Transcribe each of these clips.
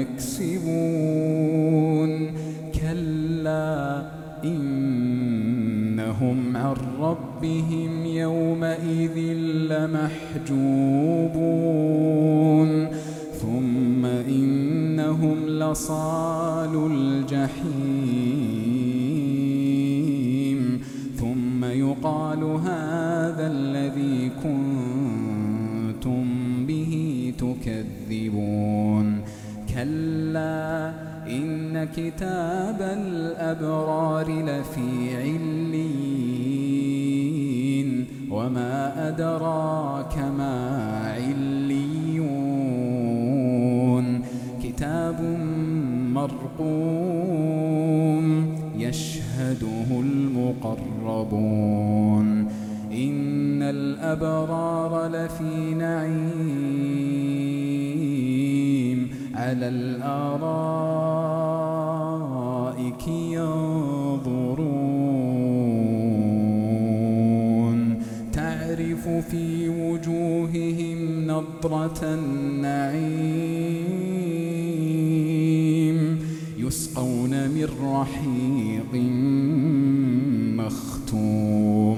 يكسبون. كلا إنهم عن ربهم يومئذ لمحجوبون. ثم إنهم لصال الجحيم. ثم يقال هذا الذي كنتم به تكذبون. كلا إن كتاب الأبرار لفي علين وما أدراك ما عليون كتاب مرقوم يشهده المقربون إن الأبرار لفي نعيم على الأرائك ينظرون. تعرف في وجوههم نضرة النعيم. يسقون من رحيق مختوم.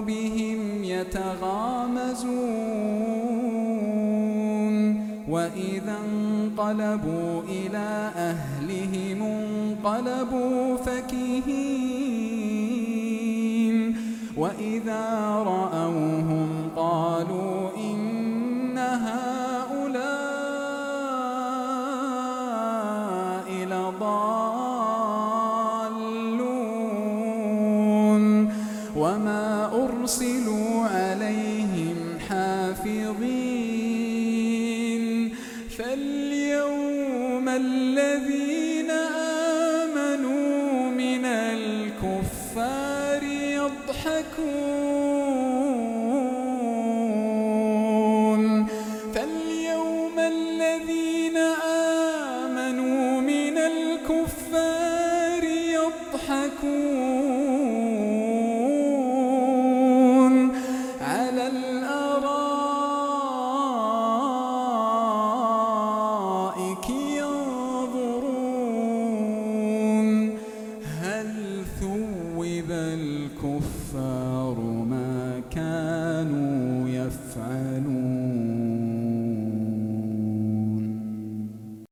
بهم يتغامزون وإذا انقلبوا إلى أهلهم انقلبوا فكهين وإذا رأوهم وما أرسلوا عليهم حافظين فاليوم الذين آمنوا من الكفار يضحكون فاليوم الذين آمنوا من الكفار يضحكون الكفار ما كانوا يفعلون.